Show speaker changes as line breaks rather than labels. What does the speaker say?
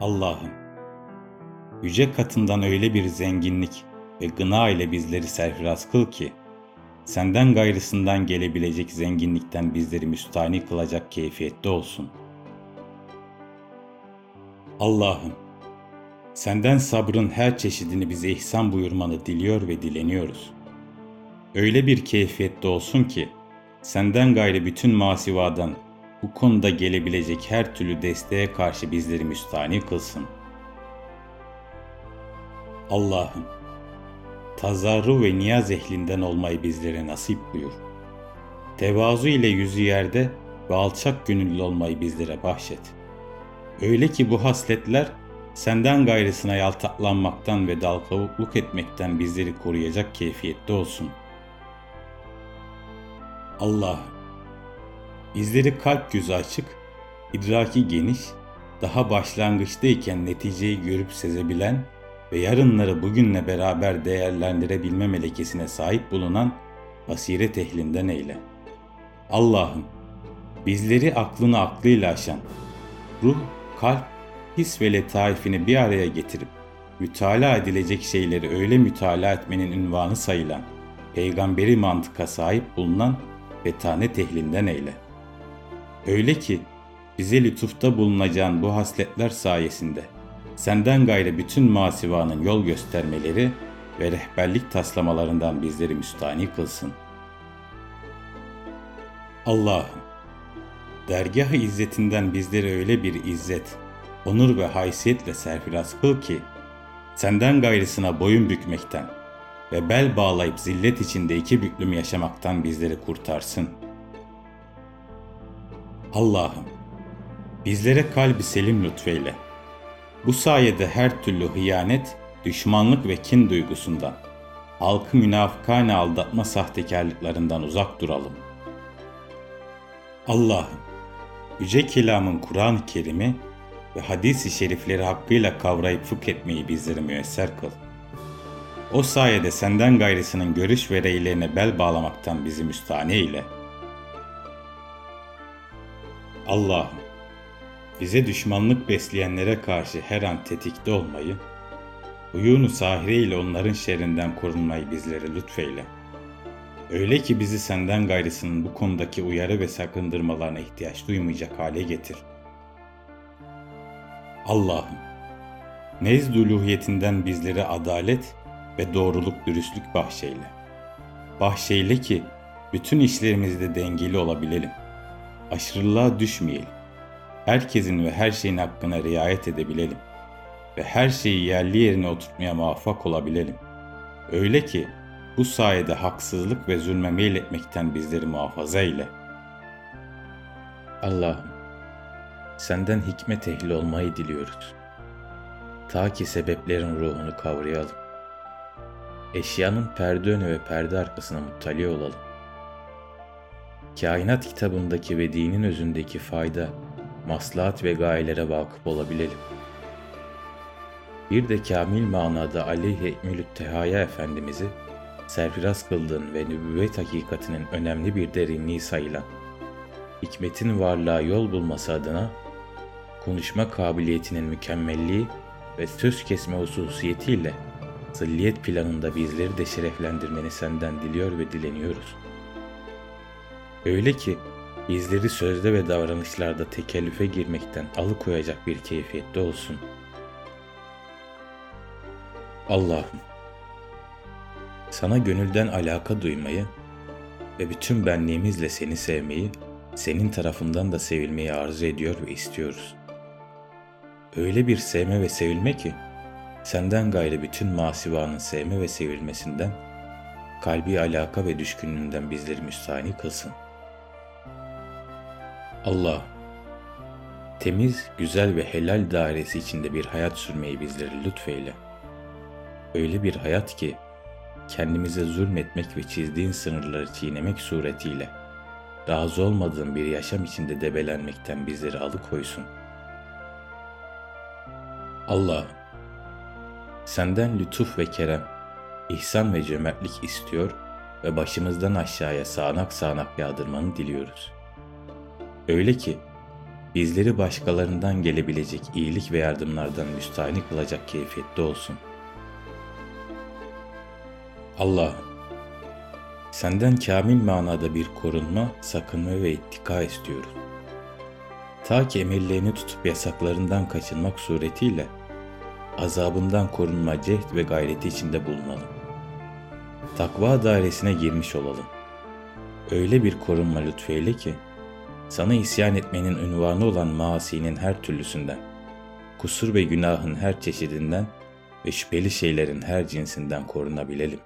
Allah'ım, yüce katından öyle bir zenginlik ve gına ile bizleri serfiraz kıl ki, senden gayrısından gelebilecek zenginlikten bizleri müstahni kılacak keyfiyette olsun. Allah'ım, senden sabrın her çeşidini bize ihsan buyurmanı diliyor ve dileniyoruz. Öyle bir keyfiyette olsun ki, senden gayrı bütün masivadan bu konuda gelebilecek her türlü desteğe karşı bizleri müstahni kılsın. Allah'ım, tazarru ve niyaz ehlinden olmayı bizlere nasip buyur. Tevazu ile yüzü yerde ve alçak gönüllü olmayı bizlere bahşet. Öyle ki bu hasletler senden gayrısına yaltaklanmaktan ve dalkavukluk etmekten bizleri koruyacak keyfiyette olsun. Allah'ım, Bizleri kalp yüzü açık, idraki geniş, daha başlangıçtayken neticeyi görüp sezebilen ve yarınları bugünle beraber değerlendirebilme melekesine sahip bulunan basiret ehlinden eyle. Allah'ım, bizleri aklını aklıyla aşan, ruh, kalp, his ve letaifini bir araya getirip mütalaa edilecek şeyleri öyle mütalaa etmenin ünvanı sayılan, peygamberi mantıka sahip bulunan betanet ehlinden eyle. Öyle ki bize lütufta bulunacağın bu hasletler sayesinde senden gayrı bütün masivanın yol göstermeleri ve rehberlik taslamalarından bizleri müstani kılsın. Allah'ım, dergah-ı izzetinden bizleri öyle bir izzet, onur ve haysiyetle serfiraz kıl ki, senden gayrısına boyun bükmekten ve bel bağlayıp zillet içinde iki büklüm yaşamaktan bizleri kurtarsın.'' Allah'ım, bizlere kalbi selim lütfeyle. Bu sayede her türlü hıyanet, düşmanlık ve kin duygusundan, halkı münafıkane aldatma sahtekarlıklarından uzak duralım. Allah'ım, Yüce Kelam'ın Kur'an-ı Kerim'i ve hadis-i şerifleri hakkıyla kavrayıp fıkh etmeyi bizlere müyesser kıl. O sayede senden gayrısının görüş ve reylerine bel bağlamaktan bizi müstahane eyle.'' Allah'ım, bize düşmanlık besleyenlere karşı her an tetikte olmayı, uyunu sahire ile onların şerrinden korunmayı bizlere lütfeyle. Öyle ki bizi senden gayrısının bu konudaki uyarı ve sakındırmalarına ihtiyaç duymayacak hale getir. Allah'ım, nezd uluhiyetinden bizlere adalet ve doğruluk dürüstlük bahşeyle. Bahşeyle ki bütün işlerimizde dengeli olabilelim aşırılığa düşmeyelim. Herkesin ve her şeyin hakkına riayet edebilelim ve her şeyi yerli yerine oturtmaya muvaffak olabilelim. Öyle ki bu sayede haksızlık ve zulme meyletmekten bizleri muhafaza eyle. Allah'ım, senden hikmet ehli olmayı diliyoruz. Ta ki sebeplerin ruhunu kavrayalım. Eşyanın perde önü ve perde arkasına muttali olalım kainat kitabındaki ve dinin özündeki fayda, maslahat ve gayelere vakıf olabilelim. Bir de kamil manada aleyhe ikmülü tehaya Efendimiz'i serfiraz kıldığın ve nübüvvet hakikatinin önemli bir derinliği sayılan, hikmetin varlığa yol bulması adına konuşma kabiliyetinin mükemmelliği ve söz kesme hususiyetiyle zilliyet planında bizleri de şereflendirmeni senden diliyor ve dileniyoruz.'' Öyle ki bizleri sözde ve davranışlarda tekellüfe girmekten alıkoyacak bir keyfiyette olsun. Allah'ım, sana gönülden alaka duymayı ve bütün benliğimizle seni sevmeyi, senin tarafından da sevilmeyi arzu ediyor ve istiyoruz. Öyle bir sevme ve sevilme ki, senden gayrı bütün masivanın sevme ve sevilmesinden, kalbi alaka ve düşkünlüğünden bizleri müstahni kılsın. Allah, temiz, güzel ve helal dairesi içinde bir hayat sürmeyi bizlere lütfeyle. Öyle bir hayat ki, kendimize zulmetmek ve çizdiğin sınırları çiğnemek suretiyle, razı olmadığın bir yaşam içinde debelenmekten bizleri alıkoysun. Allah, senden lütuf ve kerem, ihsan ve cömertlik istiyor ve başımızdan aşağıya sağanak sağanak yağdırmanı diliyoruz.'' Öyle ki bizleri başkalarından gelebilecek iyilik ve yardımlardan müstahni kılacak keyfiyette olsun. Allah'ım, senden kamil manada bir korunma, sakınma ve ittika istiyoruz. Ta ki emirlerini tutup yasaklarından kaçınmak suretiyle azabından korunma cehd ve gayreti içinde bulunalım. Takva dairesine girmiş olalım. Öyle bir korunma lütfeyle ki, sana isyan etmenin ünvanı olan maasinin her türlüsünden, kusur ve günahın her çeşidinden ve şüpheli şeylerin her cinsinden korunabilelim.